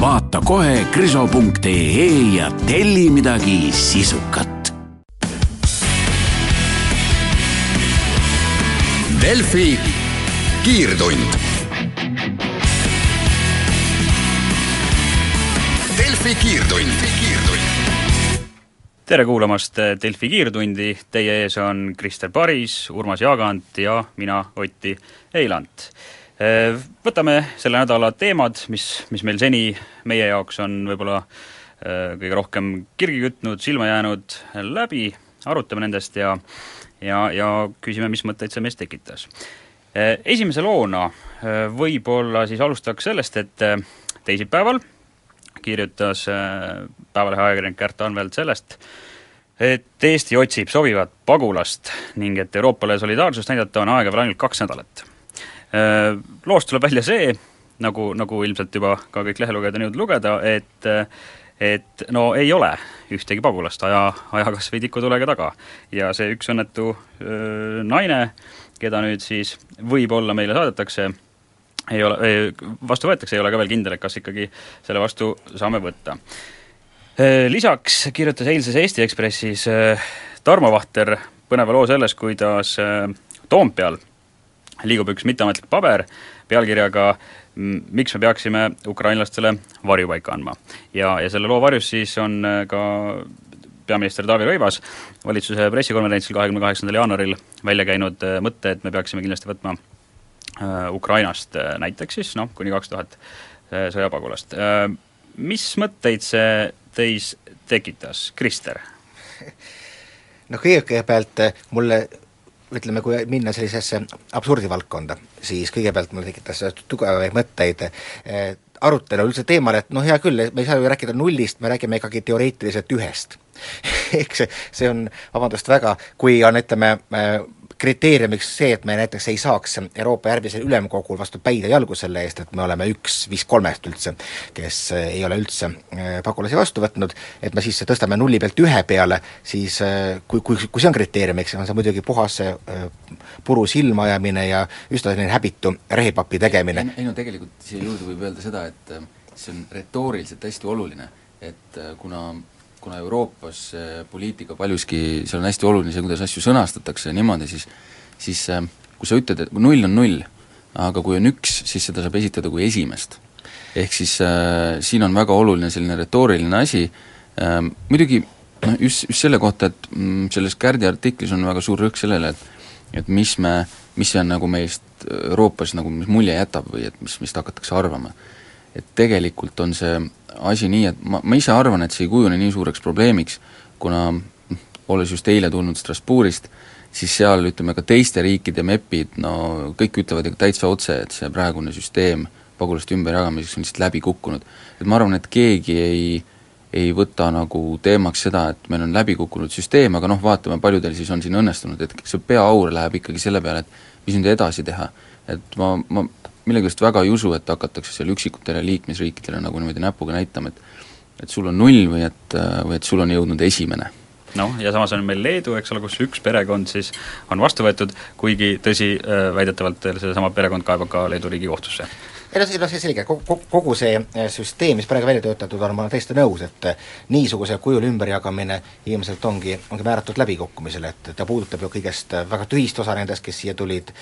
Vaata kohe kriso.ee ja telli midagi sisukat. Delfi kiirtund. Delfi kiirtund, kiirtund. tere kuulamast Delfi kiirtundi, teie ees on Krister Paris, Urmas Jaagant ja mina, Otti Eilant. Võtame selle nädala teemad, mis, mis meil seni meie jaoks on võib-olla kõige rohkem kirgi kütnud, silma jäänud, läbi, arutame nendest ja ja, ja küsime, mis mõtteid see meis tekitas esimese loona võib-olla siis alustaks sellest, et teisipäeval kirjutas Päevalehe ajakirjanik Kärt Anvelt sellest, et Eesti otsib sobivat pagulast ning et Euroopale solidaarsust näidata on aega veel ainult kaks nädalat. Loost tuleb välja see, nagu, nagu ilmselt juba ka kõik lehelugejad on jõudnud lugeda, et et no ei ole ühtegi pagulast aja, aja kas või tikutulega taga. ja see üks õnnetu öö, naine keda nüüd siis võib-olla meile saadetakse, ei ole, vastu võetakse, ei ole ka veel kindel, et kas ikkagi selle vastu saame võtta. Lisaks kirjutas eilses Eesti Ekspressis Tarmo Vahter põneva loo sellest, kuidas Toompeal liigub üks mitteametlik paber pealkirjaga miks me peaksime ukrainlastele varjupaika andma. ja, ja selle loo varjus siis on ka peaminister Taavi Rõivas valitsuse pressikonverentsil kahekümne kaheksandal jaanuaril välja käinud äh, mõtte, et me peaksime kindlasti võtma äh, Ukrainast äh, näiteks siis noh, kuni kaks tuhat sõjapagulast. Mis mõtteid see teis tekitas, Krister? noh, kõigepealt mulle ütleme, kui minna sellisesse absurdivaldkonda, siis kõigepealt mulle tekitas tugevaid mõtteid arutelu üldse teemal, et noh, hea küll, me ei saa ju rääkida nullist, me räägime ikkagi teoreetiliselt ühest. Ehk see, see on, vabandust väga, kui on, ütleme, kriteeriumiks see, et me näiteks ei saaks Euroopa järgmisel ülemkogul vastu päid ja jalgu selle eest, et me oleme üks vist kolmest üldse, kes ei ole üldse äh, pagulasi vastu võtnud, et me siis tõstame nulli pealt ühe peale, siis äh, kui, kui, kui see on kriteeriumiks, on see muidugi puhas äh, puru silmaajamine ja üsna selline häbitu rehepapi tegemine. ei no tegelikult siia juurde võib öelda seda, et see on retooriliselt hästi oluline, et kuna kuna Euroopas poliitika paljuski, seal on hästi oluline see, kuidas asju sõnastatakse ja niimoodi, siis siis äh, kui sa ütled, et null on null, aga kui on üks, siis seda saab esitada kui esimest. ehk siis äh, siin on väga oluline selline retooriline asi äh,, muidugi noh, just, just selle kohta, et mm, selles Kärdi artiklis on väga suur rõhk sellele, et et mis me, mis see on nagu meist Euroopas nagu, mis mulje jätab või et mis, mis hakatakse arvama. Et tegelikult on see asi nii, et ma, ma ise arvan, et see ei kujune nii suureks probleemiks, kuna olles just eile tulnud Strasbourgist, siis seal ütleme ka teiste riikide MEP-id, no kõik ütlevad ikka täitsa otse, et see praegune süsteem pagulaste ümberjagamiseks on lihtsalt läbi kukkunud. et ma arvan, et keegi ei, ei võta nagu teemaks seda, et meil on läbi kukkunud süsteem, aga noh, vaatame, paljudel siis on siin õnnestunud, et see peaaur läheb ikkagi selle peale, et mis nüüd edasi teha. et ma, ma millegipärast väga ei usu, et hakatakse seal üksikutele liikmesriikidele nagu niimoodi näpuga näitama, et et sul on null või et, või et sul on jõudnud esimene. Noh, ja samas on meil Leedu, eks ole, kus üks perekond siis on vastu võetud, kuigi tõsi, äh, väidetavalt seesama perekond kaebab ka Leedu Riigikohtusse. Ei no see, no see selge, kogu, see äh, süsteem, mis praegu välja töötatud on, ma olen täiesti nõus, et äh, niisugusel kujul ümberjagamine ilmselt ongi, ongi määratud läbikukkumisele, et ta puudutab ju kõigest väga tühist osa nendest, kes siia tulid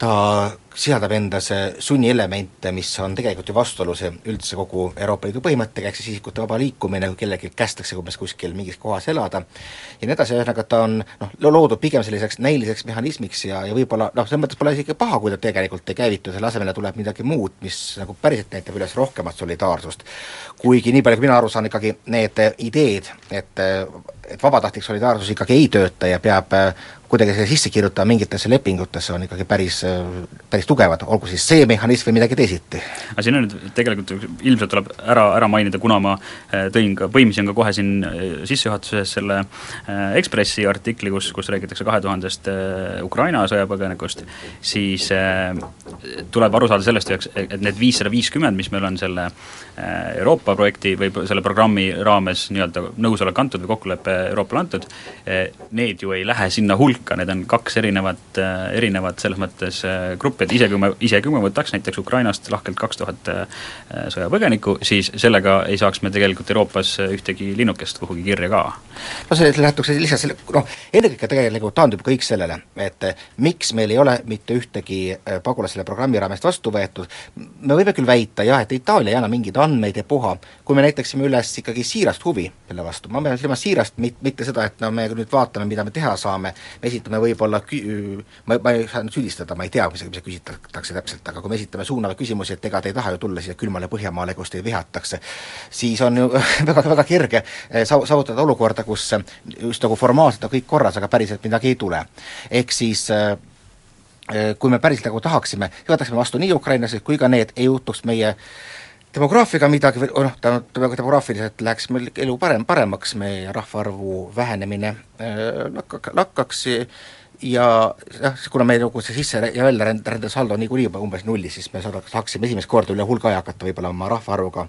ta sisaldab endas sunnielemente, mis on tegelikult ju vastuolus üldse kogu Euroopa Liidu põhimõttega, ehk siis isikute vaba liikumine, kui kellelgi kästakse umbes kuskil mingis kohas elada, ja nii edasi, ühesõnaga ta on noh, loodud pigem selliseks näiliseks mehhanismiks ja, ja võib-olla noh, selles mõttes pole isegi paha, kui ta tegelikult ei käivitu, selle asemele tuleb midagi muud, mis nagu päriselt näitab üles rohkemat solidaarsust. kuigi nii palju, kui mina aru saan, ikkagi need ideed, et et vabatahtlik solidaarsus ikkagi ei tööta ja peab kuidagi selle sisse kirjutada mingitesse lepingutesse, on ikkagi päris, päris tugevad, olgu siis see mehhanism või midagi teisiti. aga siin on nüüd tegelikult ilmselt tuleb ära, ära mainida, kuna ma äh, tõin ka, põimisin ka kohe siin äh, sissejuhatuses selle Ekspressi artikli, kus, kus räägitakse kahe tuhandest Ukraina sõjapõgenikust, siis tuleb aru saada sellest, et need viissada viiskümmend, mis meil on selle Euroopa projekti või selle programmi raames nii-öelda nõusolek antud või kokkulepe Euroopale antud, need ju ei lähe sinna hulka, need on kaks erinevat, erinevat selles mõttes gruppi, et isegi kui me, isegi kui me võtaks näiteks Ukrainast lahkelt kaks tuhat äh, sõjapõgenikku, siis sellega ei saaks me tegelikult Euroopas ühtegi linnukest kuhugi kirja ka. no see lähtuks lihtsalt selle, noh, ennekõike tegelikult taandub kõik sellele, et äh, miks meil ei ole mitte ühtegi äh, pagulast selle programmi raames vastu võetud, me võime küll väita jah, et Itaalia ei anna mingeid andmeid ja puha, kui me näitaksime üles ikkagi siirast huvi selle vastu, ma pean silmas siirast, mit-, mitte seda, et no me nüüd vaatame, mida me teha saame, me esitame võib-olla kü-, ma, ma ei saa nüüd süüdistada, ma ei tea, mis, mis küsitakse täpselt, aga kui me esitame suunavaid küsimusi, et ega te ei taha ju tulla siia külmale Põhjamaale, kus teid vihatakse, siis on ju väga, väga kerge eh, saav-, saavutada olukorda, kus just nagu formaalselt on kõik korras, aga päriselt midagi ei tule. ehk siis äh, kui me päriselt nagu tahaksime, võtaksime vastu nii ukrainlased kui ka need, ei juhtuks meie demograafiaga midagi või noh, tähendab demograafiliselt läheks meil elu parem, paremaks, meie rahvaarvu vähenemine äh, lakkaks, lakkaks ja jah, kuna meil nagu see sisse- ja väljarände saldo on niikuinii juba umbes nullis, siis me saaksime esimest korda üle hulga aja hakata võib-olla oma rahvaarvuga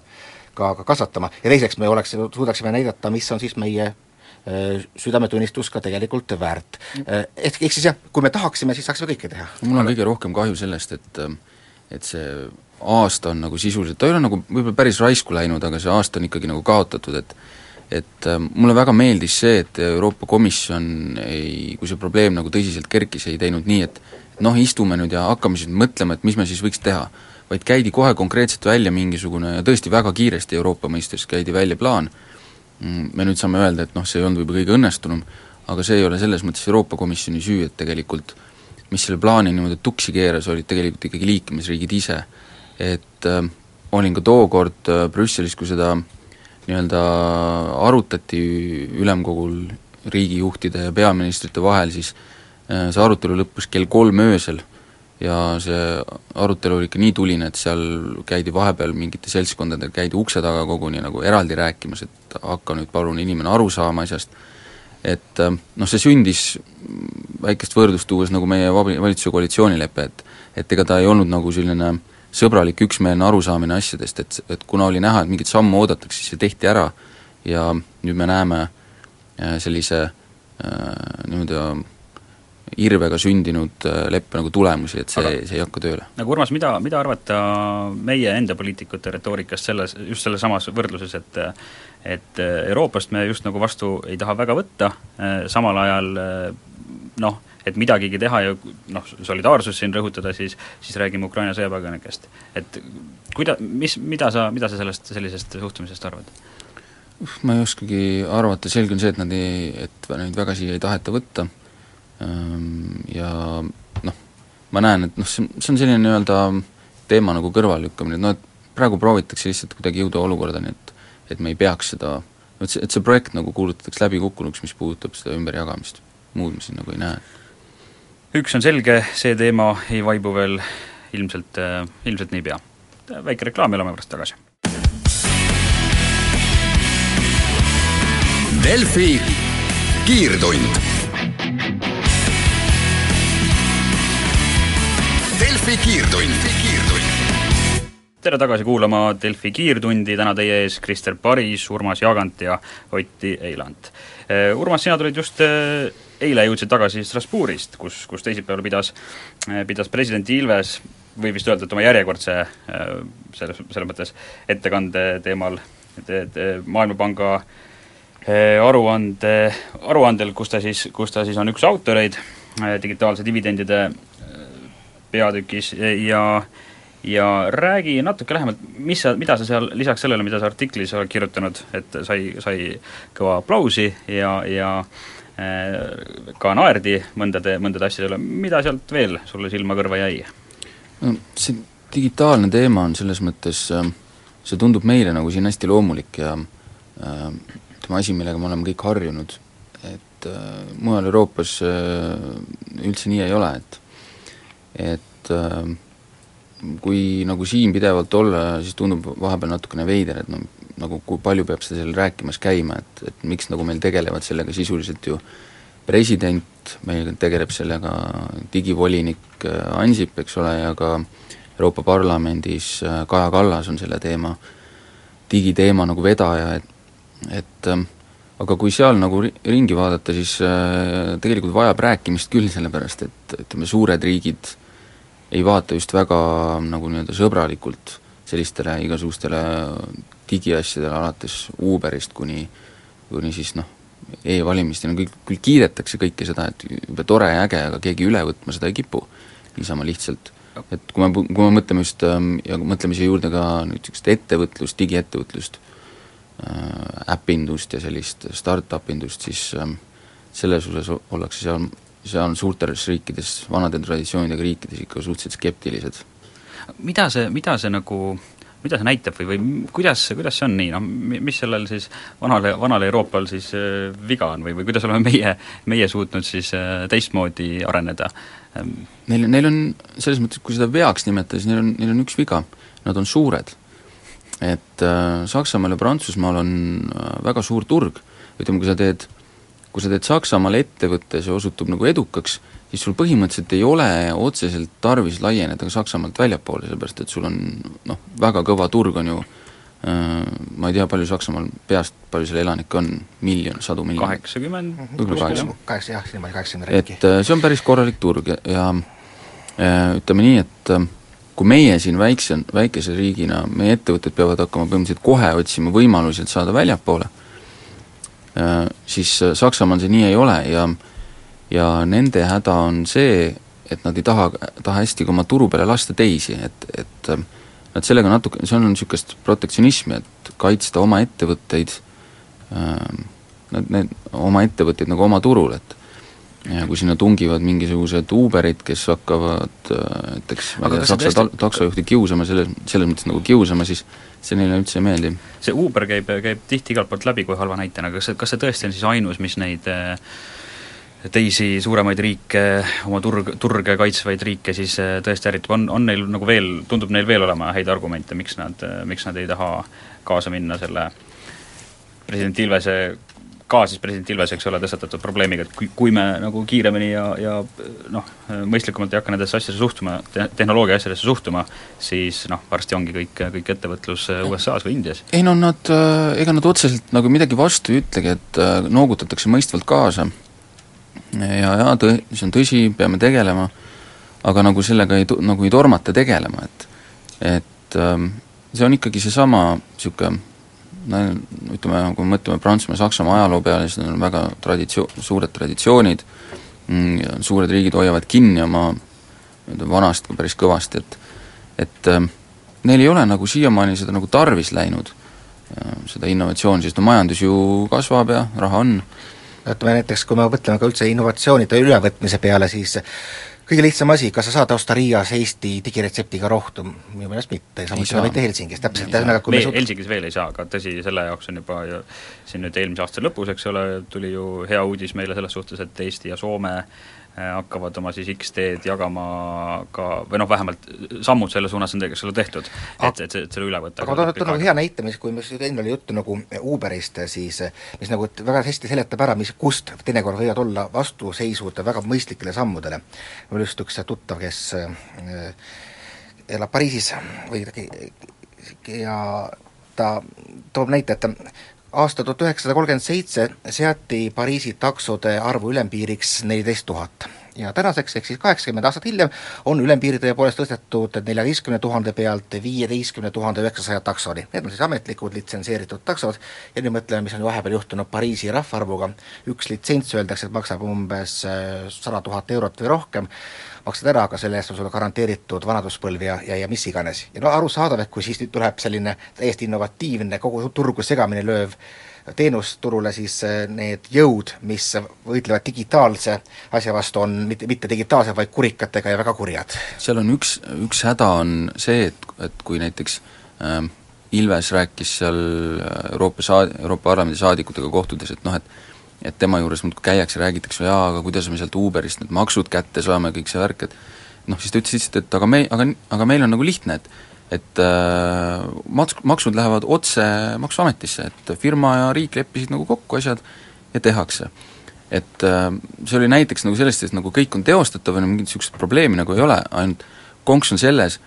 ka, ka kasvatama ja teiseks me oleks, suudaksime näidata, mis on siis meie äh, südametunnistus ka tegelikult väärt. Äh, ehk, ehk siis jah, kui me tahaksime, siis saaksime kõike teha. mul on kõige rohkem kahju sellest, et et see aasta on nagu sisuliselt, ta ei ole nagu võib-olla päris raisku läinud, aga see aasta on ikkagi nagu kaotatud, et et äh, mulle väga meeldis see, et Euroopa Komisjon ei, kui see probleem nagu tõsiselt kerkis, ei teinud nii, et noh, istume nüüd ja hakkame siis mõtlema, et mis me siis võiks teha. vaid käidi kohe konkreetselt välja mingisugune ja tõesti väga kiiresti Euroopa mõistes käidi välja plaan, mm, me nüüd saame öelda, et noh, see ei olnud võib-olla kõige õnnestunum, aga see ei ole selles mõttes Euroopa Komisjoni süü, et tegelikult mis selle plaani niimoodi tuksi keeras, olid tegelikult ikkagi liikmesriigid ise. Et äh, olin ka tookord äh, Brüsselis, kui seda nii-öelda arutati ülemkogul riigijuhtide ja peaministrite vahel, siis äh, see arutelu lõppes kell kolm öösel ja see arutelu oli ikka nii tuline, et seal käidi vahepeal mingite seltskondadel, käidi ukse taga koguni nagu eraldi rääkimas, et hakka nüüd palun inimene aru saama asjast, et äh, noh, see sündis väikest võrdlust tuues nagu meie vab-, valitsuse koalitsioonilepe, et et ega ta ei olnud nagu selline äh, sõbralik üksmeelne arusaamine asjadest, et, et kuna oli näha, et mingit sammu oodatakse, siis see tehti ära ja nüüd me näeme äh, sellise äh, nii-öelda irvega sündinud äh, leppe nagu tulemusi, et see, see ei hakka tööle. nagu Urmas, mida, mida arvata meie enda poliitikute retoorikast selles, just selles samas võrdluses, et et Euroopast me just nagu vastu ei taha väga võtta, samal ajal noh, et midagigi teha ja noh, solidaarsus siin rõhutada, siis, siis räägime Ukraina sõjapõgenikest. et kuida-, mis, mida sa, mida sa sellest, sellisest suhtumisest arvad? ma ei oskagi arvata, selge on see, et nad ei, et neid väga siia ei taheta võtta ehm, ja noh, ma näen, et noh, see, see on selline nii-öelda teema nagu kõrvallükkamine, et noh, et praegu proovitakse lihtsalt kuidagi jõuda olukorda, nii et et me ei peaks seda, et see, et see projekt nagu kuulutatakse läbikukkunuks, mis puudutab seda ümberjagamist, muud ma siin nagu ei näe üks on selge, see teema ei vaibu veel ilmselt, äh, ilmselt niipea. väike reklaam ja oleme pärast tagasi. Delfi kiirtund. Delfi kiirtund, kiirtund tere tagasi kuulama Delfi kiirtundi, täna teie ees Krister Paris, Urmas Jagant ja Otti Eiland. Äh, Urmas, sina tulid just äh, eile jõudsid tagasi Strasbourgist, kus, kus teisipäeval pidas, pidas president Ilves, võib vist öelda, et oma järjekordse selles, selles mõttes ettekande teemal te, te, Maailmapanga eh, aruande, aruandel, kus ta siis, kus ta siis on üks autoreid eh, digitaalse dividendide peatükis ja ja räägi natuke lähemalt, mis sa, mida sa seal lisaks sellele, mida sa artiklis oled kirjutanud, et sai, sai kõva aplausi ja, ja Äh, ka naerdi mõndade, mõndade asjade üle, mida sealt veel sulle silma-kõrva jäi? no see digitaalne teema on selles mõttes, äh, see tundub meile nagu siin hästi loomulik ja äh, ütleme, asi, millega me oleme kõik harjunud, et mujal Euroopas üldse nii ei ole, et et äh, kui nagu siin pidevalt olla, siis tundub vahepeal natukene veider, et noh, nagu kui palju peab seda seal rääkimas käima, et, et miks nagu meil tegelevad sellega sisuliselt ju president, meil tegeleb sellega digivolinik äh, Ansip, eks ole, ja ka Euroopa Parlamendis äh, Kaja Kallas on selle teema, digiteema nagu vedaja, et et ähm, aga kui seal nagu ringi vaadata, siis äh, tegelikult vajab rääkimist küll, sellepärast et ütleme, suured riigid ei vaata just väga nagu nii-öelda sõbralikult sellistele igasugustele digiasjadele, alates Uberist kuni, kuni siis noh, e-valimisteni, küll, küll kiidetakse kõike seda, et jube tore ja äge, aga keegi üle võtma seda ei kipu niisama lihtsalt. et kui me, kui me mõtleme just ähm, ja mõtleme siia juurde ka nüüd niisugust ettevõtlust, digiettevõtlust, äh, äpindust ja sellist startup indust, siis ähm, selles osas ollakse seal, seal suurtes riikides, vanade traditsioonidega riikides ikka suhteliselt skeptilised. mida see, mida see nagu mida see näitab või, või kuidas, kuidas see on nii, noh mis sellel siis vanale, vanal Euroopal siis äh, viga on või, või kuidas oleme meie, meie suutnud siis äh, teistmoodi areneda? Neil, neil on selles mõttes, kui seda veaks nimetada, siis neil on, neil on üks viga, nad on suured. et äh, Saksamaal ja Prantsusmaal on äh, väga suur turg, ütleme, kui sa teed, kui sa teed Saksamaal ettevõtte, see osutub nagu edukaks, siis sul põhimõtteliselt ei ole otseselt tarvis laieneda ka Saksamaalt väljapoole, sellepärast et sul on noh, väga kõva turg on ju äh, ma ei tea, palju Saksamaal peast, palju seal elanikke on, miljon, sadu miljoneid? kaheksakümmend võib-olla kaheksa. kaheksa jah, niimoodi kaheksakümmend rääki. et äh, see on päris korralik turg ja, ja äh, ütleme nii, et kui meie siin väikse, väikese riigina, meie ettevõtted peavad hakkama põhimõtteliselt kohe otsima võimalusi, et saada väljapoole, siis Saksamaal see nii ei ole ja äh, ja nende häda on see, et nad ei taha, taha hästi ka oma turu peale lasta teisi, et, et ähm, nad sellega natuke, see on niisugust protektsionismi, et kaitsta oma ettevõtteid, ähm, nad, need, oma ettevõtteid nagu oma turul, et ja kui sinna tungivad mingisugused Uberid, kes hakkavad äh, näiteks tea, saksa tõesti... taksojuhti kiusama, selles, selles mõttes nagu kiusama, siis see neile üldse ei meeldi. see Uber käib, käib tihti igalt poolt läbi kui halva näitena, kas see, kas see tõesti on siis ainus, mis neid äh, teisi suuremaid riike, oma turg, turge kaitsvaid riike siis äh, tõesti ärritab, on, on neil nagu veel, tundub neil veel olema häid argumente, miks nad, äh, miks nad ei taha kaasa minna selle president Ilvese, ka siis president Ilvese, eks ole, tõstatatud probleemiga, et kui, kui me nagu kiiremini ja, ja noh, mõistlikumalt ei hakka nendesse asjadesse suhtuma te,, tehnoloogia asjadesse suhtuma, siis noh, varsti ongi kõik, kõik ettevõtlus äh, USA-s või Indias. ei no nad, ega nad otseselt nagu midagi vastu ei ütlegi, et noogutatakse mõistvalt kaasa ja, ja tõ-, see on tõsi, peame tegelema, aga nagu sellega ei, nagu ei tormata tegelema, et et ähm, see on ikkagi seesama niisugune no ütleme, kui me mõtleme Prantsusmaa, Saksamaa ajaloo peale, siis need on väga traditsio-, suured traditsioonid mm, suured riigid hoiavad kinni oma nii-öelda vanast ka päris kõvasti, et et äh, neil ei ole nagu siiamaani seda nagu tarvis läinud, seda innovatsiooni, sest no majandus ju kasvab ja raha on, ütleme näiteks, kui me mõtleme ka üldse innovatsioonide ülevõtmise peale, siis kõige lihtsam asi, kas sa saad osta Riias Eesti digiretseptiga rohtu, minu meelest mitte, samuti seda mitte Helsingis, täpselt ühesõnaga kui me suut-... Helsingis veel ei saa, aga tõsi, selle jaoks on juba ju siin nüüd eelmise aasta lõpus, eks ole, tuli ju hea uudis meile selles suhtes, et Eesti ja Soome Äh, hakkavad oma siis X-teed jagama ka, või noh, vähemalt sammud selle suunas on ole tehtud, et, et, et selle üle võtta. aga ma toon nagu hea näite, mis, kui meil enne oli juttu nagu Uberist, siis mis nagu väga hästi seletab ära, mis, kust teinekord võivad olla vastuseisud väga mõistlikele sammudele. mul just üks tuttav, kes äh, elab Pariisis või ja ta toob näite, et aasta tuhat üheksasada kolmkümmend seitse seati Pariisi taksode arvu ülempiiriks neliteist tuhat ja tänaseks, ehk siis kaheksakümmend aastat hiljem, on ülempiiri tõepoolest tõstetud neljateistkümne tuhande pealt viieteistkümne tuhande üheksasaja taksoni. Need on siis ametlikud litsenseeritud taksod ja nüüd mõtleme, mis on vahepeal juhtunud Pariisi rahvaarvuga, üks litsents öeldakse, et maksab umbes äh, sada tuhat eurot või rohkem, maksad ära, aga selle eest on sulle garanteeritud vanaduspõlv ja, ja, ja mis iganes. ja no arusaadav, et kui siis nüüd tuleb selline täiesti innovatiivne, kogu turgu segamini lööv teenusturule, siis äh, need jõud, mis võitlevad digitaalse asja vastu, on mitte, mitte digitaalsed, vaid kurikatega ja väga kurjad. seal on üks, üks häda on see, et, et kui näiteks äh, Ilves rääkis seal äh, Euroopa saad-, Euroopa Parlamendi saadikutega kohtudes, et noh, et et tema juures muudkui käiakse, räägitakse, jaa, aga kuidas me sealt Uberist need maksud kätte saame, kõik see värk, et noh, siis ta ütles lihtsalt, et aga me, aga, aga meil on nagu lihtne, et et äh, maks-, maksud lähevad otse Maksuametisse, et firma ja riik leppisid nagu kokku asjad ja tehakse. et äh, see oli näiteks nagu sellest, et nagu kõik on teostatav ja mingit niisugust probleemi nagu ei ole, ainult konks on selles,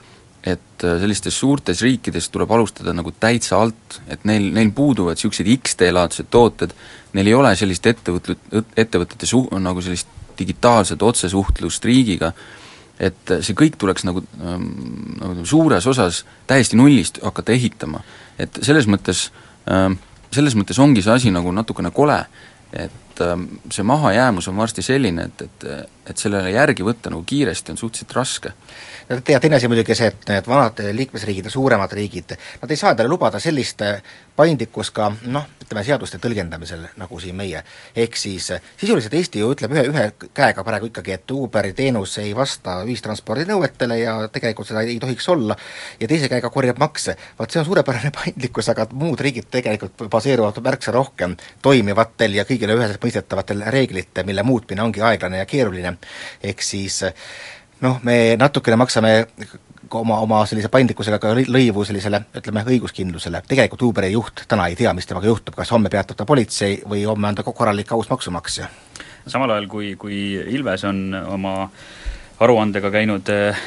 et äh, sellistes suurtes riikides tuleb alustada nagu täitsa alt, et neil, neil puuduvad niisugused X-tee-laadsed tooted, neil ei ole sellist ettevõtlut, ettevõtete su-, nagu sellist digitaalset otsesuhtlust riigiga, et see kõik tuleks nagu, ähm, nagu suures osas täiesti nullist hakata ehitama. et selles mõttes, ähm, selles mõttes ongi see asi nagu natukene kole, et ähm, see mahajäämus on varsti selline, et, et, et sellele järgi võtta nagu kiiresti on suhteliselt raske ja teine asi muidugi see, et need vanad liikmesriigid ja suuremad riigid, nad ei saa endale lubada sellist paindlikkust ka noh, ütleme seaduste tõlgendamisel, nagu siin meie. ehk siis sisuliselt Eesti ju ütleb ühe, ühe käega praegu ikkagi, et Uberi teenus ei vasta ühistranspordi nõuetele ja tegelikult seda ei tohiks olla, ja teise käega korjab makse. vaat see on suurepärane paindlikkus, aga muud riigid tegelikult baseeruvad märksa rohkem toimivatel ja kõigile üheselt mõistetavatel reeglitel, mille muutmine ongi aeglane ja keeruline. ehk siis noh, me natukene maksame oma, oma sellise paindlikkusega ka lõivu sellisele ütleme, õiguskindlusele. tegelikult Uberi juht täna ei tea, mis temaga juhtub, kas homme peatab ta politsei või homme on ta korralik aus maksumaksja. samal ajal, kui, kui Ilves on oma aruandega käinud äh,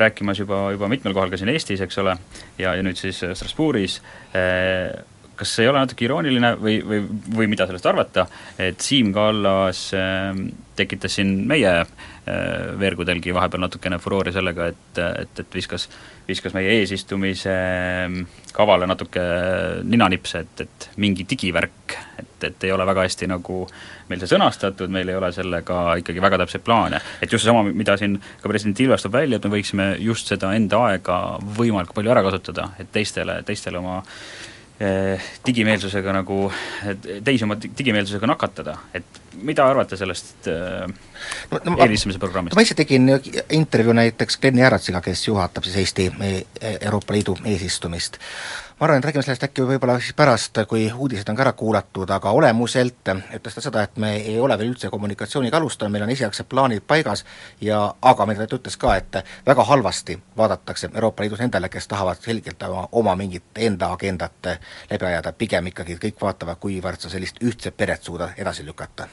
rääkimas juba, juba mitmel kohal ka siin Eestis, eks ole, ja, ja nüüd siis Strasbourgis äh,, kas ei ole natuke irooniline või, või, või mida sellest arvata, et Siim Kallas äh, tekitas siin meie äh, veergudelgi vahepeal natukene furoori sellega, et, et, et viskas, viskas meie eesistumise ähm, kavale natuke ninanipse, et, et mingi digivärk, et, et ei ole väga hästi nagu meil see sõnastatud, meil ei ole sellega ikkagi väga täpseid plaane. et just seesama, mida siin ka president Ilves toob välja, et me võiksime just seda enda aega võimalikult palju ära kasutada, et teistele, teistele oma digimeelsusega nagu, teisi oma digimeelsusega nakatada, et mida arvate sellest äh, no, no, eelistamise programmist? ma ise tegin intervjuu näiteks Glenn Järatsiga, kes juhatab siis Eesti Euroopa Liidu eesistumist ma arvan, et räägime sellest äkki võib-olla siis pärast, kui uudised on ka ära kuulatud, aga olemuselt ütles ta seda, et me ei ole veel üldse kommunikatsiooniga alustanud, meil on esialgsed plaanid paigas ja aga ta ütles ka, et väga halvasti vaadatakse Euroopa Liidus nendele, kes tahavad selgelt oma, oma mingit enda agendat läbi ajada, pigem ikkagi kõik vaatavad, kuivõrd sa sellist ühtset peret suudad edasi lükata.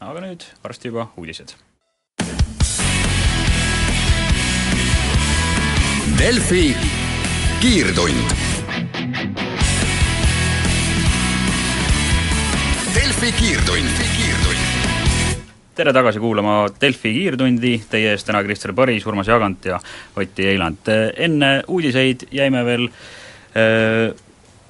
aga nüüd varsti juba uudised. Delfi kiirtund Delfi kiirtund. tere tagasi kuulama Delfi kiirtundi, teie ees täna Krister Paris, Urmas Jagant ja Otti Eiland. enne uudiseid jäime veel äh,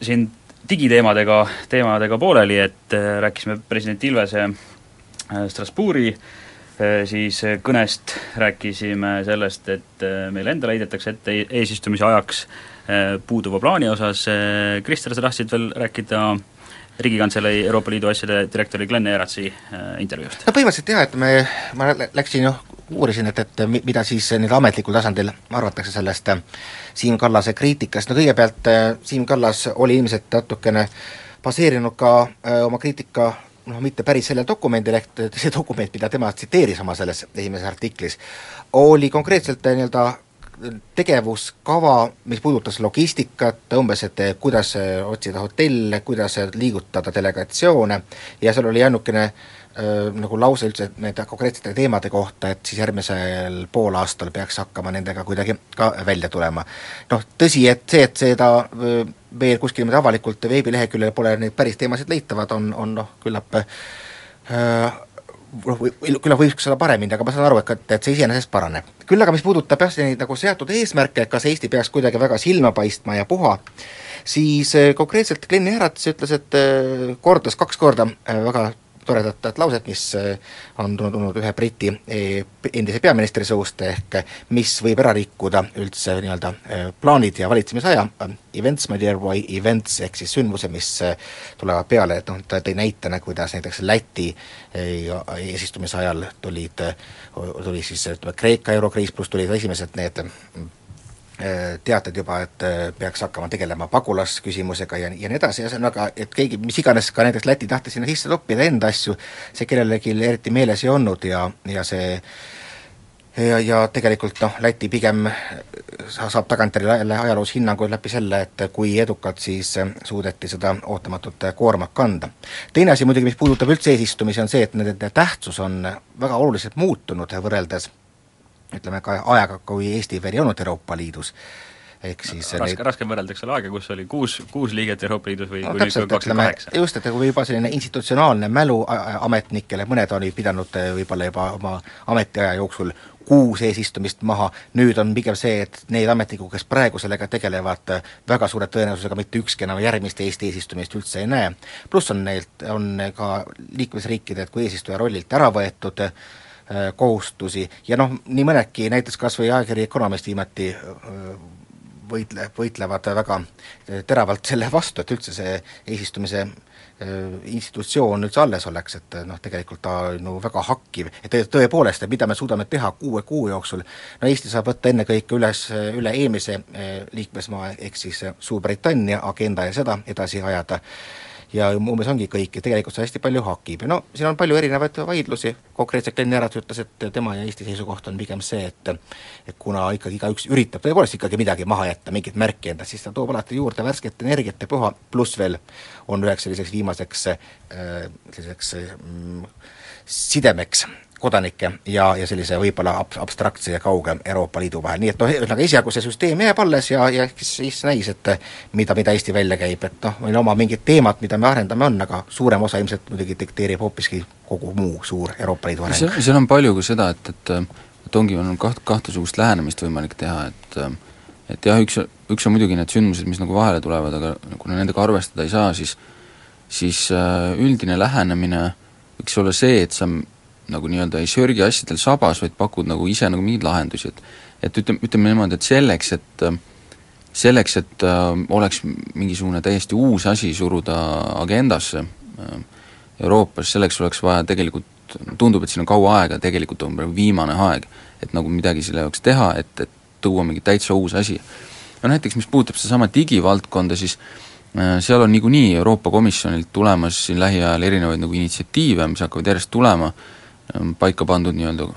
siin digiteemadega, teemadega pooleli, et äh, rääkisime president Ilvese äh, Strasbourgi äh, siis kõnest rääkisime sellest, et äh, meile endale heidetakse ette eesistumise ajaks äh, puuduva plaani osas, Krister, sa tahtsid veel rääkida Riigikantselei Euroopa Liidu asjade direktori Glen Eratsi äh, intervjuust? no põhimõtteliselt jah, et me, ma läksin noh, uurisin, et, et mida siis nii-öelda ametlikul tasandil arvatakse sellest äh, Siim Kallase kriitikast, no kõigepealt äh, Siim Kallas oli ilmselt natukene baseerinud ka öö, oma kriitika noh, mitte päris sellel dokumendil, ehk see dokument, mida tema tsiteeris oma selles esimeses artiklis, oli konkreetselt nii-öelda tegevuskava, mis puudutas logistikat, umbes et kuidas otsida hotelle, kuidas liigutada delegatsioone ja seal oli ainukene nagu lause üldse nende konkreetsete teemade kohta, et siis järgmisel poolaastal peaks hakkama nendega kuidagi ka välja tulema. noh, tõsi, et see, et seda veel kuskil niimoodi avalikult veebileheküljel pole neid päris teemasid leitavad, on, on noh, küllap äh, noh, küllap võiks olla paremini, aga ma saan aru, et, et see iseenesest paraneb. küll aga mis puudutab jah, neid nagu seatud eesmärke, et kas Eesti peaks kuidagi väga silma paistma ja puha, siis eh, konkreetselt Glen Herats ütles, et eh, kordas kaks korda eh, väga toredat lauset, mis äh, on tulnud ühe Briti e, endise peaministri suust, ehk mis võib ära rikkuda üldse nii-öelda äh, plaanid ja valitsemisaja, events, my dear boy, events, ehk siis sündmused, mis tulevad peale, et noh, ta tõi näitena, kuidas näiteks Läti eesistumise ajal tulid, tuli siis ütleme, Kreeka eurokriis, pluss tulid esimesed need teated juba, et äh, peaks hakkama tegelema pagulasküsimusega ja, ja nii edasi, ühesõnaga, et keegi, mis iganes ka näiteks Läti tahtis sinna sisse toppida enda asju, see kellelegi eriti meeles ei olnud ja, ja see ja, ja tegelikult noh, Läti pigem sa-, saab tagantjärele ajaloos hinnanguid läbi selle, et kui edukalt siis suudeti seda ootamatut koormat kanda. teine asi muidugi, mis puudutab üldse eesistumisi, on see, et nende tähtsus on väga oluliselt muutunud võrreldes ütleme ka ajaga, kui Eesti veel ei olnud Euroopa Liidus ehk siis raske neid..., raske võrrelda, eks ole, aega, kus oli kuus, kuus liiget Euroopa Liidus või no, kui nüüd kakskümmend kaheksa. just, et kui juba selline institutsionaalne mälu ametnikele, mõned olid pidanud eh, võib-olla juba oma ametiaja jooksul kuus eesistumist maha, nüüd on pigem see, et need ametnikud, kes praegu sellega tegelevad, väga suure tõenäosusega mitte ükski enam järgmist Eesti eesistumist üldse ei näe. pluss on neilt, on ka liikmesriikidelt kui eesistuja rollilt ära võetud äh, kohustusi. Ja noh, nii mõnedki, näiteks kas või ajakiri Economist viimati äh, võitle, võitlevad väga teravalt selle vastu, et üldse see eesistumise institutsioon üldse alles oleks, et noh, tegelikult ta no väga hakkiv, et tõepoolest, et mida me suudame teha kuue kuu jooksul, no Eesti saab võtta ennekõike üles, üle eelmise liikmesmaa, ehk siis Suurbritannia agenda ja seda edasi ajada ja umbes ongi kõik ja tegelikult see hästi palju hakib. Ja no siin on palju erinevaid vaidlusi, konkreetselt Glen Erat ütles, et tema ja Eesti seisukoht on pigem see, et et kuna ikkagi igaüks üritab tõepoolest ikkagi midagi maha jätta, mingit märki enda, siis ta toob alati juurde värsket energiat ja puha, pluss veel on üheks selliseks viimaseks äh, selliseks äh, sidemeks kodanikke ja, ja sellise võib-olla ab-, abstraktse ja kauge Euroopa Liidu vahel, nii et noh, ühesõnaga esialgu see süsteem jääb alles ja, ja siis näis, et mida, mida Eesti välja käib, et noh, meil oma mingid teemad, mida me arendame, on, aga suurem osa ilmselt muidugi dikteerib hoopiski kogu muu suur Euroopa Liidu areng. seal on palju ka seda, et, et et ongi, on kaht-, kahesugust lähenemist võimalik teha, et et jah, üks, üks on muidugi need sündmused, mis nagu vahele tulevad, aga kuna nendega arvestada ei saa, siis siis üldine lähenemine võiks olla see, et sa nagu nii-öelda ei sörgi asjadel sabas, vaid pakud nagu ise nagu mingeid lahendusi, et et ütleme, ütleme niimoodi, et selleks, et selleks, et äh, oleks mingisugune täiesti uus asi suruda agendasse äh, Euroopas, selleks oleks vaja tegelikult, tundub, et siin on kaua aega, tegelikult on praegu viimane aeg, et nagu midagi selle jaoks teha, et, et tuua mingi täitsa uus asi. no näiteks, mis puudutab sedasama digivaldkonda, siis äh, seal on niikuinii Euroopa Komisjonilt tulemas siin lähiajal erinevaid nagu initsiatiive, mis hakkavad järjest tulema äh,, paika pandud nii-öelda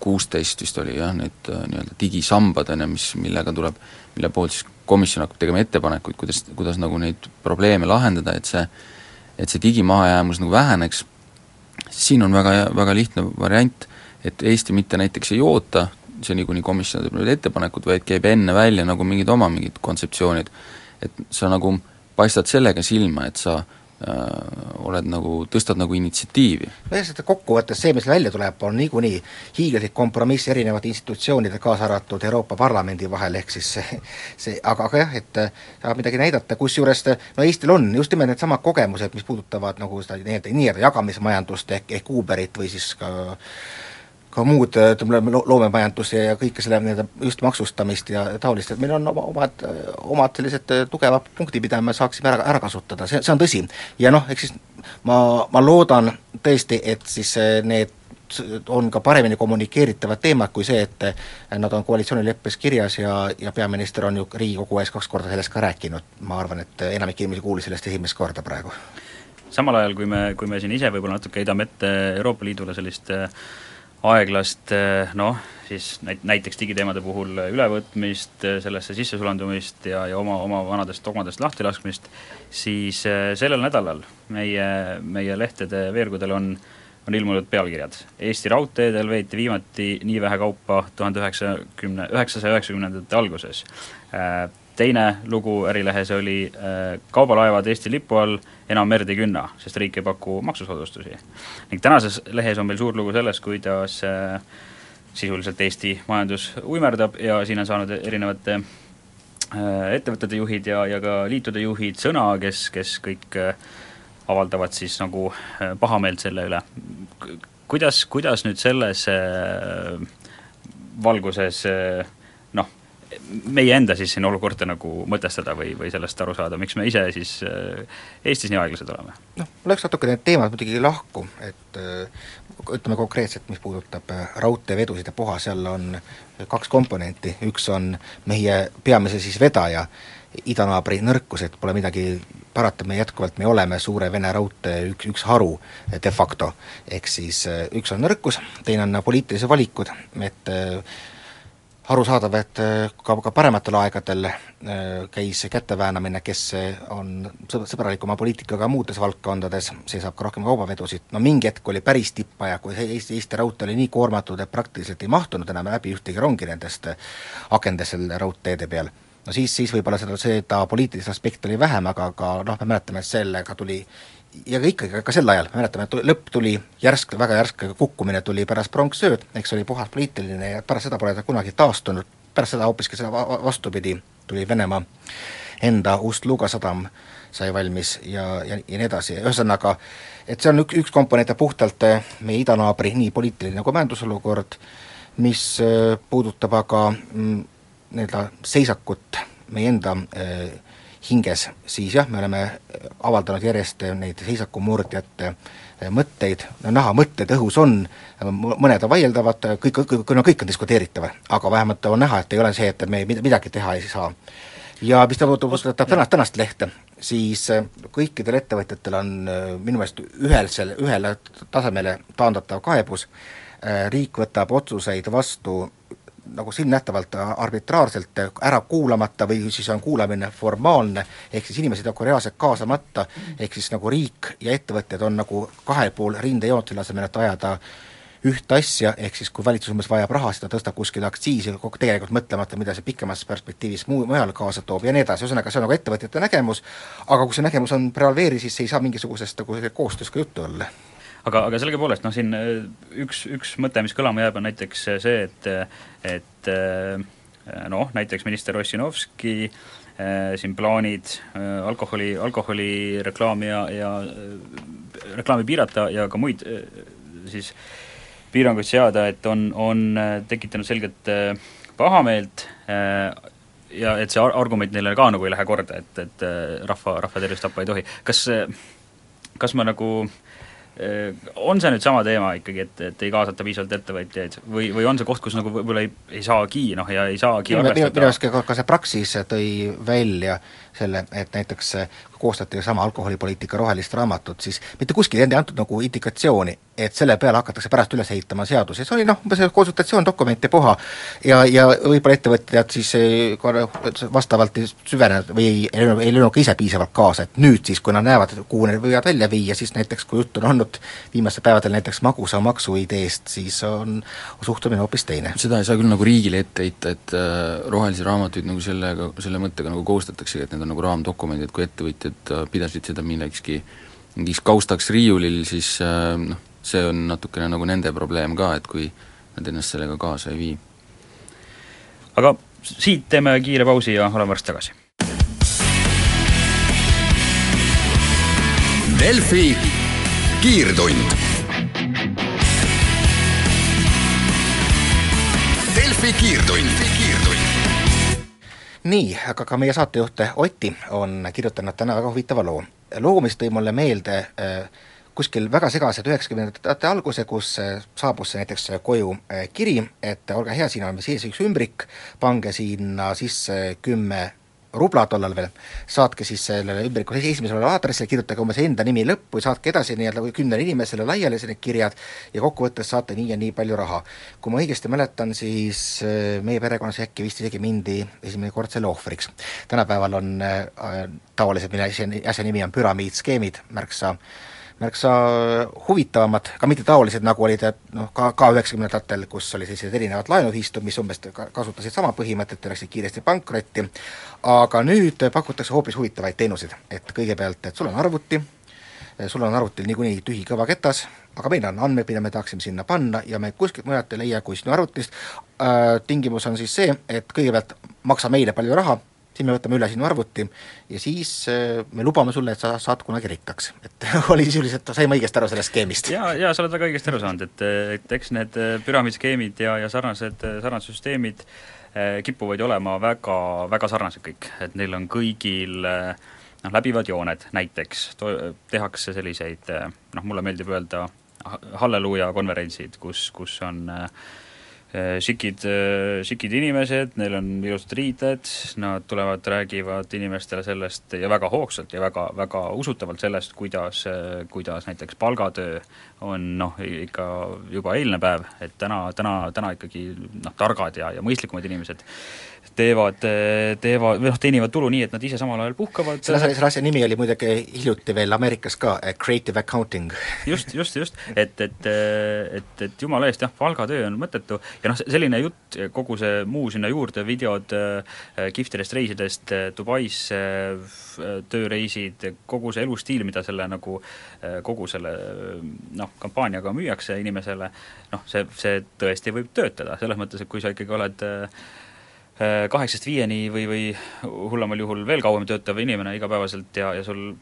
kuusteist vist oli jah, need äh, nii-öelda digisambad, on ju, mis, millega tuleb, mille poolt siis komisjon hakkab tegema ettepanekuid, kuidas, kuidas nagu neid probleeme lahendada, et see et see digimahajäämus nagu väheneks, siin on väga, väga lihtne variant, et Eesti mitte näiteks ei oota seni, kuni komisjon teeb need ettepanekud, vaid käib enne välja nagu mingid oma mingid kontseptsioonid. et sa nagu paistad sellega silma, et sa Äh, oled nagu, tõstad nagu initsiatiivi. sest kokkuvõttes see, mis välja tuleb, on niikuinii hiiglaslik kompromiss erinevate institutsioonide, kaasa arvatud Euroopa Parlamendi vahel, ehk siis see, see aga, aga jah, et äh, saab midagi näidata, kusjuures no Eestil on just nimelt needsamad kogemused, mis puudutavad nagu seda nii-öelda, nii-öelda jagamismajandust ehk, ehk Uberit või siis ka ka muud, ütleme, loomemajandus ja, ja kõike selle nii-öelda just maksustamist ja taolist, et meil on oma, omad, omad sellised tugevad punktid, mida me saaksime ära, ära kasutada, see, see on tõsi. ja noh, eks siis ma, ma loodan tõesti, et siis need on ka paremini kommunikeeritavad teemad kui see, et nad on koalitsioonileppes kirjas ja, ja peaminister on ju Riigikogu ees kaks korda sellest ka rääkinud, ma arvan, et enamik inimesi kuulis sellest esimest korda praegu. samal ajal, kui me, kui me siin ise võib-olla natuke heidame ette Euroopa Liidule sellist äh, aeglast eh, noh, siis näit-, näiteks digiteemade puhul ülevõtmist, eh, sellesse sissesulandumist ja, ja oma, oma vanadest dogmadest lahtilaskmist, siis eh, sellel nädalal meie, meie lehtede veergudel on on ilmunud pealkirjad. Eesti raudteedel veeti viimati nii vähe kaupa tuhande üheksakümne, üheksasaja üheksakümnendate alguses teine lugu Ärilehes oli äh, kaubalaevad Eesti lipu all enam merd ei künna, sest riik ei paku maksusoodustusi. ning tänases lehes on meil suur lugu sellest, kuidas äh, sisuliselt Eesti majandus uimerdab ja siin on saanud erinevate äh, ettevõtete juhid ja, ja ka liitude juhid sõna, kes, kes kõik avaldavad siis nagu pahameelt selle üle. kuidas, kuidas nüüd selles valguses noh, meie enda siis siin olukorda nagu mõtestada või, või sellest aru saada, miks me ise siis äh, Eestis nii aeglased oleme? noh, läks natuke need teemad muidugi lahku, et äh, ütleme konkreetselt, mis puudutab äh, raudteevedusid ja puha, seal on kaks komponenti, üks on meie peamise siis vedaja idanaabri nõrkus, et pole midagi parata me jätkuvalt, me oleme suure Vene raudtee üks, üks haru de facto, ehk siis üks on nõrkus, teine on poliitilised valikud, et arusaadav, et ka, ka parematel aegadel käis käteväänamine, kes on sõbralikuma poliitikaga muudes valdkondades, see saab ka rohkem kaubavedusid, no mingi hetk oli päris tippaja, kui Eesti, Eesti raudtee oli nii koormatud, et praktiliselt ei mahtunud enam läbi ühtegi rongi nendest akendest seal raudteede peal. No siis, siis võib-olla seda, seda poliitilist aspekti oli vähem, aga, aga noh, me mäletame, et sellega tuli ja ka ikkagi, ka sel ajal, me mäletame, et lõpp tuli järsk, väga järsk kukkumine tuli pärast pronksööd, eks oli puhas poliitiline ja pärast seda pole ta kunagi taastunud, pärast seda hoopiski seda vastupidi, tuli Venemaa enda Ust-Luga sadam sai valmis ja, ja, ja nii edasi, ühesõnaga et see on üks, üks komponent ja puhtalt eh, meie idanaabri nii poliitiline kui majandusolukord, mis eh, puudutab aga mm, nii-öelda seisakut meie enda äh, hinges, siis jah, me oleme avaldanud järjest neid seisakumurdjate äh, mõtteid, no näha, mõtted õhus on, mõned on vaieldavad, kõik, kõik, no kõik on diskuteeritav, aga vähemalt on näha, et ei ole see, et me midagi teha ei saa. ja mis ta puudutab tänast, tänast lehte, siis äh, kõikidel ettevõtjatel on minu meelest ühel selle, ühele tasemele taandatav kaebus, riik võtab otsuseid vastu nagu silmnähtavalt arbitraarselt ära kuulamata või siis on kuulamine formaalne, ehk siis inimesed nagu reaalselt kaasamata, ehk siis nagu riik ja ettevõtjad on nagu kahel pool rindejoont, selle asemel, et ajada ühte asja, ehk siis kui valitsus umbes vajab raha, siis ta tõstab kuskile aktsiisi, tegelikult mõtlemata, mida see pikemas perspektiivis muu, mujal kaasa toob ja nii edasi, ühesõnaga see on nagu ettevõtjate nägemus, aga kui see nägemus on prevaleeriv, siis ei saa mingisugusest nagu koostööst ka juttu olla aga, aga sellegipoolest noh, siin äh, üks, üks mõte, mis kõlama jääb, on näiteks see, et et äh, noh, näiteks minister Ossinovski äh, siin plaanid alkoholi, alkoholireklaami ja, ja reklaami piirata ja ka muid siis piiranguid seada, et on, on tekitanud selget pahameelt ja et see argument neile ka nagu ei lähe korda, et, et rahva, rahva tervist tappa ei tohi. kas, kas ma nagu äh, Äh, on see nüüd sama teema ikkagi, et, et ei kaasata piisavalt ettevõtjaid või, või on see koht, kus nagu võib-olla ei, ei saagi noh, ja ei saagi minu meelest ka, ka see Praxis tõi välja selle, et näiteks koostati sama alkoholipoliitika rohelist raamatut, siis mitte kuskil ei antud nagu indikatsiooni, et selle peale hakatakse pärast üles ehitama seadusi, see oli noh, umbes konsultatsioon, dokument ja puha. ja, ja võib-olla ettevõtjad siis vastavalt süvenenud või ei, ei, ei löönud ka ise piisavalt kaasa, et nüüd siis, kui nad näevad, kuhu need võivad välja viia, siis näiteks kui jutt on olnud viimastel päevadel näiteks magusamaksu ideest, siis on suhtumine hoopis teine. seda ei saa küll nagu riigile ette heita, et äh, rohelisi raamatuid nagu sellega, selle mõttega nagu koostataksegi, et need on nagu raamdokumendid, kui ettevõtjad äh, pidasid seda millekski mingiks kaustaks riiulil, siis äh, noh, see on natukene nagu nende probleem ka, et kui nad ennast sellega kaasa ei vii. aga siit teeme kiire pausi ja oleme varsti tagasi. Delfi kiirtund. Delfi kiirtund, kiirtund. Nii, aga ka meie saatejuht Otti on kirjutanud täna väga huvitava loo. loo, mis tõi mulle meelde äh, kuskil väga segased üheksakümnendate alguse, kus äh, saabus näiteks koju äh, kiri, et olge hea, siin on sees üks ümbrik, pange sinna sisse kümme rubla tollal veel, saatke siis sellele ümbrikule esimesele aadressile, kirjutage umbes enda nimi lõppu ja saatke edasi nii-öelda kümnele inimesele laiali need kirjad ja kokkuvõttes saate nii ja nii palju raha. kui ma õigesti mäletan, siis meie perekonnas äkki vist isegi mindi esimene kord selle ohvriks. tänapäeval on äh, taolised, mille asja, asja nimi on püramiidskeemid, märksa äh, märksa huvitavamad, ka mitte taolised, nagu olid noh, ka, ka üheksakümnendatel, kus oli sellised erinevad laenuühistud, mis umbes kasutasid sama põhimõtet ja läksid kiiresti pankrotti, aga nüüd pakutakse hoopis huvitavaid teenuseid, et kõigepealt, et sul on arvuti, sul on arvutil niikuinii tühi kõvaketas, aga meil on andmed, mida me tahaksime sinna panna ja me kuskilt mujalt ei leia kui sinu arvutist. Äh,, tingimus on siis see, et kõigepealt maksa meile palju raha, siis me võtame üle sinu arvuti ja siis äh, me lubame sulle, et sa saad kunagi rikkaks. et oli sisuliselt, saime õigesti aru sellest skeemist? jaa, jaa, sa oled väga õigesti aru saanud, et, et eks need äh, püramiidskeemid ja, ja sarnased, äh, sarnased süsteemid kipuvad ju olema väga, väga sarnased kõik, et neil on kõigil noh, läbivad jooned näiteks, tehakse selliseid noh, mulle meeldib öelda halleluuja konverentsid, kus, kus on šikid, šikid inimesed, neil on ilusad riided, nad tulevad, räägivad inimestele sellest ja väga hoogsalt ja väga, väga usutavalt sellest, kuidas, kuidas näiteks palgatöö on noh, ikka juba eilne päev, et täna, täna, täna ikkagi noh, targad ja, ja mõistlikumad inimesed teevad, teevad või noh, teenivad tulu nii, et nad ise samal ajal puhkavad. selle, asja nimi oli muidugi hiljuti veel Ameerikas ka creative accounting. just, just, just, et, et, et, et jumala eest jah, palgatöö on mõttetu ja noh, selline jutt, kogu see muu sinna juurde, videod kihvtidest reisidest Dubaisse, tööreisid, kogu see elustiil, mida selle nagu, kogu selle noh, kampaaniaga müüakse inimesele, noh, see, see tõesti võib töötada, selles mõttes, et kui sa ikkagi oled äh, kaheksast viieni või, või hullemal juhul veel kauem töötav inimene igapäevaselt ja, ja sul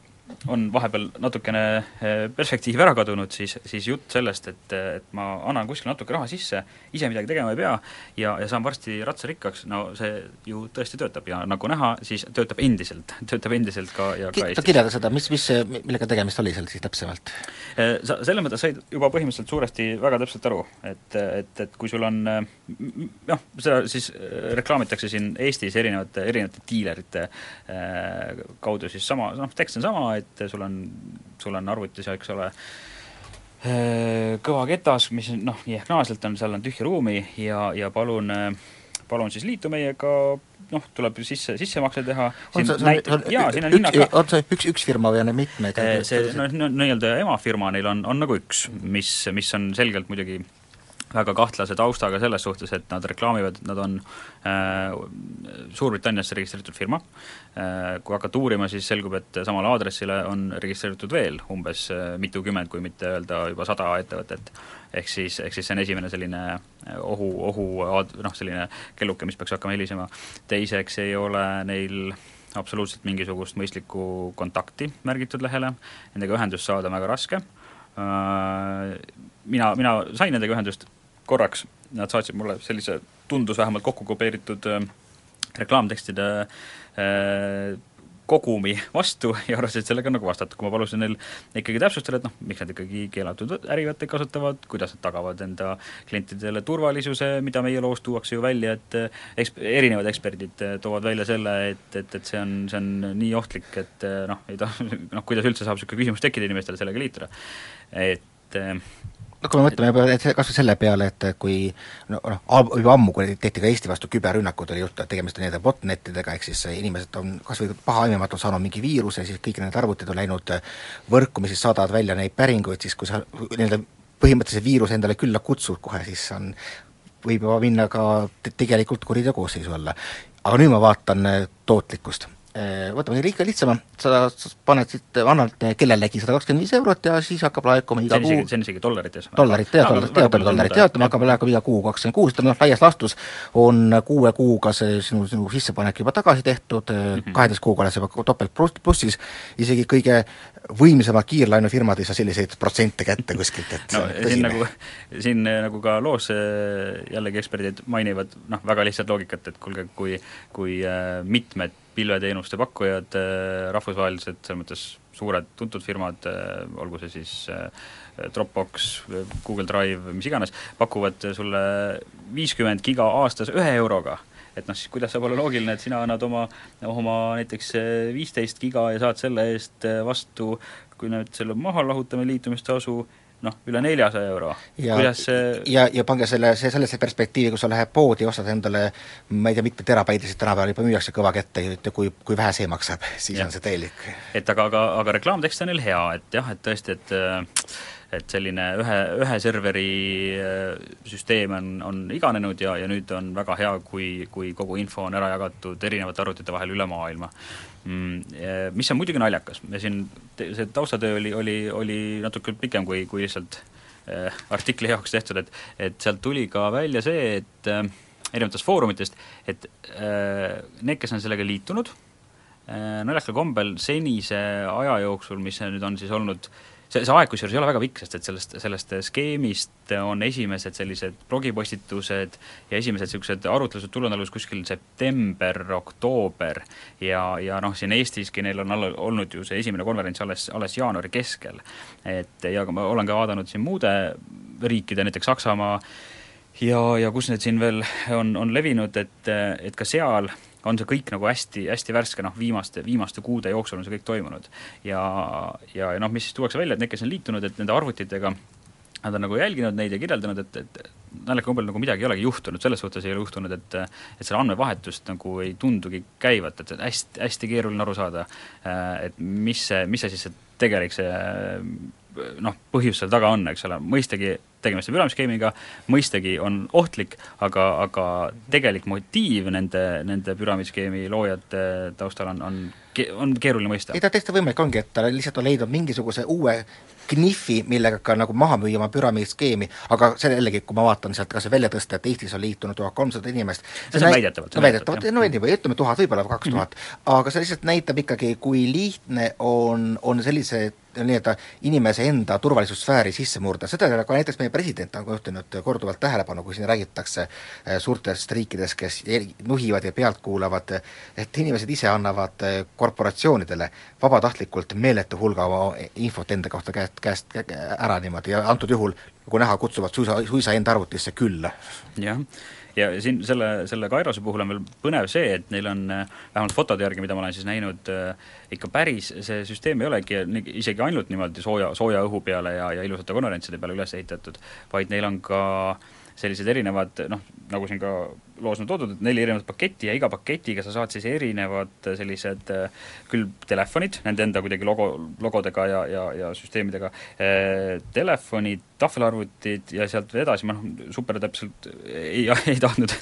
on vahepeal natukene eh, perspektiiv ära kadunud, siis, siis jutt sellest, et, et ma annan kuskile natuke raha sisse, ise midagi tegema ei pea ja, ja saan varsti ratsarikkaks, no see ju tõesti töötab ja nagu näha, siis töötab endiselt, töötab endiselt ka ja Ki-, ka Eestis. kirjelda seda, mis, mis, millega tegemist oli seal siis täpsemalt? Eh, sa selles mõttes said juba põhimõtteliselt suuresti väga täpselt aru, et, et, et kui sul on noh, seda siis reklaamitakse siin Eestis erinevate, erinevate diilerite kaudu siis sama, noh, tekst on sama, et sul on, sul on arvutis, eks ole, eh, kõva ketas, mis noh, nii ehk naaselt on, seal on tühja ruumi ja, ja palun eh, palun siis liitu meiega, noh, tuleb sisse, sissemakse teha, siin on, jaa, siin on üks, hinnad ka on see üks, üks firma või on neid mitmeid? Eh, see no, no nii-öelda emafirma neil on, on nagu üks, mis, mis on selgelt muidugi väga kahtlase taustaga selles suhtes, et nad reklaamivad, nad on äh, Suurbritanniasse registreeritud firma. Äh,, kui hakata uurima, siis selgub, et samale aadressile on registreeritud veel umbes äh, mitukümmend, kui mitte öelda juba sada ettevõtet. ehk siis, ehk siis see on esimene selline äh, ohu, ohu noh, selline kelluke, mis peaks hakkama helisema, teiseks ei ole neil absoluutselt mingisugust mõistlikku kontakti märgitud lehele, nendega ühendust saada on väga raske, mina, mina sain nendega ühendust korraks, nad saatsid mulle sellise, tundus vähemalt kokku kopeeritud äh, reklaamtekstide äh, kogumi vastu ja arvasid sellega nagu vastata, kui ma palusin neil ikkagi täpsustada, et noh, miks nad ikkagi keelatud ärivõtteid kasutavad, kuidas nad tagavad enda klientidele turvalisuse, mida meie loos tuuakse ju välja, et äh, eks-, erinevad eksperdid äh, toovad välja selle, et, et, et see on, see on nii ohtlik, et äh, noh, ei ta-, noh, kuidas üldse saab niisugune küsimus tekkida inimestel sellega liituda. et äh, no kui me mõtleme juba kas või selle peale, et kui no noh, juba ammu, kui tehti ka Eesti vastu küberrünnakud, oli juttu, et tegemist on nii-öelda botnetidega, ehk siis inimesed on kas või pahaaimamatult saanud mingi viiruse, siis kõik need arvutid on läinud võrku, mis siis saadavad välja neid päringuid, siis kui sa nii-öelda põhimõtteliselt viiruse endale külla kutsud kohe, siis on, võib juba minna ka te- tegelikult kuriteokoosseisu alla. aga nüüd ma vaatan eh, tootlikkust Eh, võtame kõige lihtsama, sa sa paned siit, annad kellelegi sada kakskümmend viis eurot ja siis hakkab laekuma iga kuu see on isegi dollarites. dollarit ja dollarit, ja palju dollarit ja ütleme, hakkab laekuma iga kuu kakskümmend kuus, ütleme noh, laias laastus on kuue kuuga see sinu, sinu sissepanek juba tagasi tehtud mm. -hmm. kaheteist kuuga oled sa juba topelt pluss- plussis, isegi kõige võimsamad kiirlaenufirmad ei saa selliseid protsente kätte kuskilt, et no siin nagu, siin nagu ka loos jällegi eksperdid mainivad noh, väga lihtsat loogikat, et kuulge, kui kui mitmed pilveteenuste pakkujad, eh, rahvusvahelised, selles mõttes suured tuntud firmad, olgu see siis eh, Dropbox, Google Drive, mis iganes, pakuvad sulle viiskümmend giga aastas ühe euroga, et noh, siis kuidas saab olla loogiline, et sina annad oma, oma näiteks viisteist giga ja saad selle eest vastu, kui nüüd selle maha lahutame, liitumistasu, noh, üle neljasaja euro. ja, kuidas see ja, ja pange selle, see sellesse perspektiivi, kui sa lähed poodi ja ostad endale ma ei tea, mitme terabaitisid tänapäeval juba müüakse kõva kätte ja kui, kui vähe see maksab, siis Jah. on see täielik et aga, aga, aga reklaamtekst on neil hea, et jah, et tõesti, et et selline ühe, ühe serveri äh, süsteem on, on iganenud ja, ja nüüd on väga hea, kui, kui kogu info on ära jagatud erinevate arvutite vahel üle maailma. Mis on muidugi naljakas, me siin, see taustatöö oli, oli, oli natuke pikem kui, kui lihtsalt äh, artikli jaoks tehtud, et et sealt tuli ka välja see, et äh, erinevatest foorumitest, et äh, need, kes on sellega liitunud, Äh, naljakal kombel senise aja jooksul, mis nüüd on siis olnud, see, see aeg kusjuures ei ole väga pikk, sest et sellest, sellest skeemist on esimesed sellised blogipostitused ja esimesed niisugused arutlused tulnud alles kuskil september, oktoober ja, ja noh, siin Eestiski neil on all, olnud ju see esimene konverents alles, alles jaanuari keskel. et ja ma olen ka vaadanud siin muude riikide, näiteks Saksamaa ja, ja kus need siin veel on, on levinud, et, et ka seal on see kõik nagu hästi, hästi värske, noh viimaste, viimaste kuude jooksul on see kõik toimunud. ja, ja, ja noh, mis siis tuuakse välja, et need, kes on liitunud, et nende arvutitega nad on nagu jälginud neid ja kirjeldanud, et, et naljaga kombel nagu midagi ei olegi juhtunud, selles suhtes ei ole juhtunud, et et selle andmevahetust nagu ei tundugi käivat, et hästi, hästi keeruline aru saada, et mis see, mis see siis see tegelik see noh, põhjus seal taga on, eks ole, mõistagi tegemist on püramidskeemiga, mõistagi on ohtlik, aga, aga tegelik motiiv nende, nende püramiidskeemi loojate taustal on, on, on keeruline mõista. ei ta täiesti võimalik ongi, et ta lihtsalt on leidnud mingisuguse uue knihvi, millega ka nagu maha müüa oma püramiidskeemi, aga see jällegi, kui ma vaatan sealt kas või välja tõsta, et Eestis on liitunud tuhat kolmsada inimest. See on väidetavalt. no väidetavalt, no ütleme tuhat, võib-olla kaks tuhat. -hmm. aga see lihtsalt näitab ikkagi, kui lihtne on, on sellised nii-öelda inimese enda turvalisussfääri sisse murda, seda ka näiteks meie president on juhtinud korduvalt tähelepanu, kui siin räägitakse eh, suurtest riikidest, kes nuhivad ja pealt kuulavad, et inimesed ise annavad eh, korporatsioonidele vabatahtlikult meeletu hulga oma infot enda kohta käest, käest ära niimoodi ja antud juhul, nagu näha, kutsuvad suisa, suisa enda arvutisse külla. jah ja siin selle, selle Kairose puhul on veel põnev see, et neil on äh, vähemalt fotode järgi, mida ma olen siis näinud, äh, ikka päris, see süsteem ei olegi isegi ainult niimoodi sooja, sooja õhu peale ja, ja ilusate konverentside peale üles ehitatud, vaid neil on ka sellised erinevad noh, nagu siin ka loos on toodud, et neli erinevat paketti ja iga paketiga sa saad siis erinevad sellised küll telefonid, nende enda kuidagi logo, logodega ja, ja, ja süsteemidega eh,, telefonid, tahvelarvutid ja sealt edasi, ma noh, super täpselt ei, ei tahtnud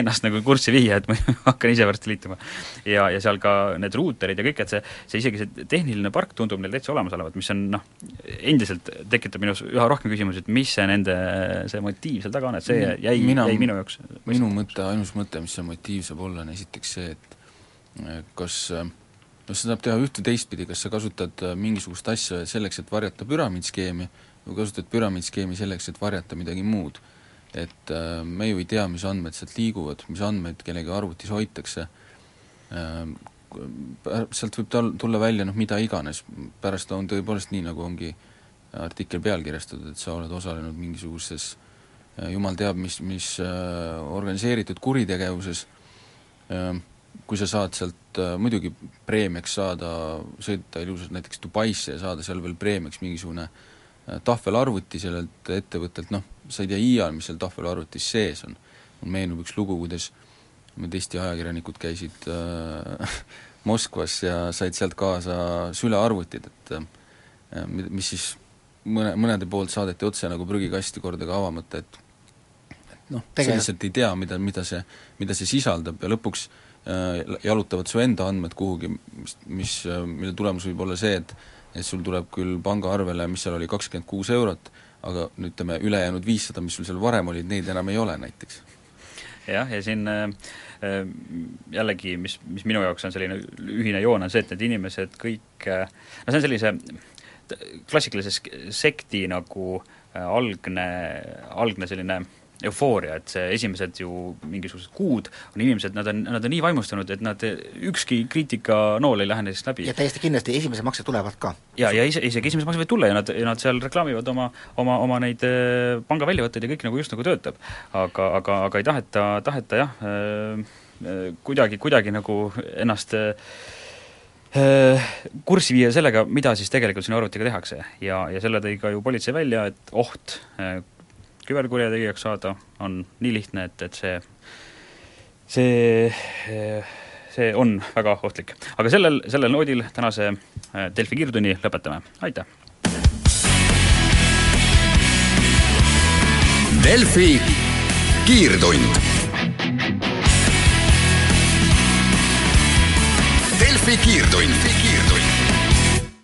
ennast nagu kurssi viia, et ma hakkan ise varsti liituma. ja, ja seal ka need ruuterid ja kõik, et see, see isegi see tehniline park tundub neil täitsa olemas olevat, mis on noh, endiselt tekitab minus üha rohkem küsimusi, et mis see nende, see motiiv seal taga on, et see jäi, jäi minu jaoks minu mõte, ainus mõte, mis see motiiv saab olla, on esiteks see, et kas noh, seda saab teha üht- või teistpidi, kas sa kasutad mingisugust asja selleks, et varjata püramiidskeemi, või kasutad püramiidskeemi selleks, et varjata midagi muud. et me ju ei tea, mis andmed sealt liiguvad, mis andmeid kellegi arvutis hoitakse sealt võib tal-, tulla välja noh, mida iganes, pärast on tõepoolest nii, nagu ongi artikkel pealkirjastatud, et sa oled osalenud mingisuguses jumal teab mis, mis äh, organiseeritud kuritegevuses äh,, kui sa saad sealt äh, muidugi preemiaks saada, sõita ilusalt näiteks Dubaisse ja saada seal veel preemiaks mingisugune äh, Äh, tahvelarvuti sellelt ettevõttelt, noh, sa ei tea iial, mis seal tahvelarvutis sees on. mul meenub üks lugu, kuidas need Eesti ajakirjanikud käisid äh, Moskvas ja said sealt kaasa sülearvutid, et äh, mis siis mõne, mõnede poolt saadeti otse nagu prügikasti korda ka avamata, et noh, sa lihtsalt ei tea, mida, mida see, mida see sisaldab ja lõpuks äh, jalutavad su enda andmed kuhugi, mis, mis, äh, mille tulemus võib olla see, et et sul tuleb küll pangaarvele, mis seal oli, kakskümmend kuus eurot, aga ütleme, ülejäänud viissada, mis sul seal varem olid, neid enam ei ole näiteks. jah, ja siin äh, äh, jällegi, mis, mis minu jaoks on selline ühine joon, on see, et need inimesed kõik äh, no see on sellise klassikalise sekti nagu äh, algne, algne selline äh, eufooria, et see esimesed ju mingisugused kuud on inimesed, nad on, nad on nii vaimustunud, et nad, ükski kriitikanool ei lähe neist läbi. ja täiesti kindlasti esimesed maksed tulevad ka. ja, ja ise, isegi esimesed maksed võivad tulla ja nad, ja nad seal reklaamivad oma, oma, oma neid äh, panga väljavõtteid ja kõik nagu just nagu töötab. aga, aga, aga ei taheta, taheta jah äh,, äh kuidagi, kuidagi nagu ennast kurssi viia sellega, mida siis tegelikult sinu arvutiga tehakse ja, ja selle tõi ka ju politsei välja, et oht küberkurjategijaks saada on nii lihtne, et, et see, see, see on väga ohtlik. aga sellel, sellel noodil tänase äh, Delfi kiirtunni lõpetame, aitäh! Delfi kiirtund. Delfi kiirtund, kiirtund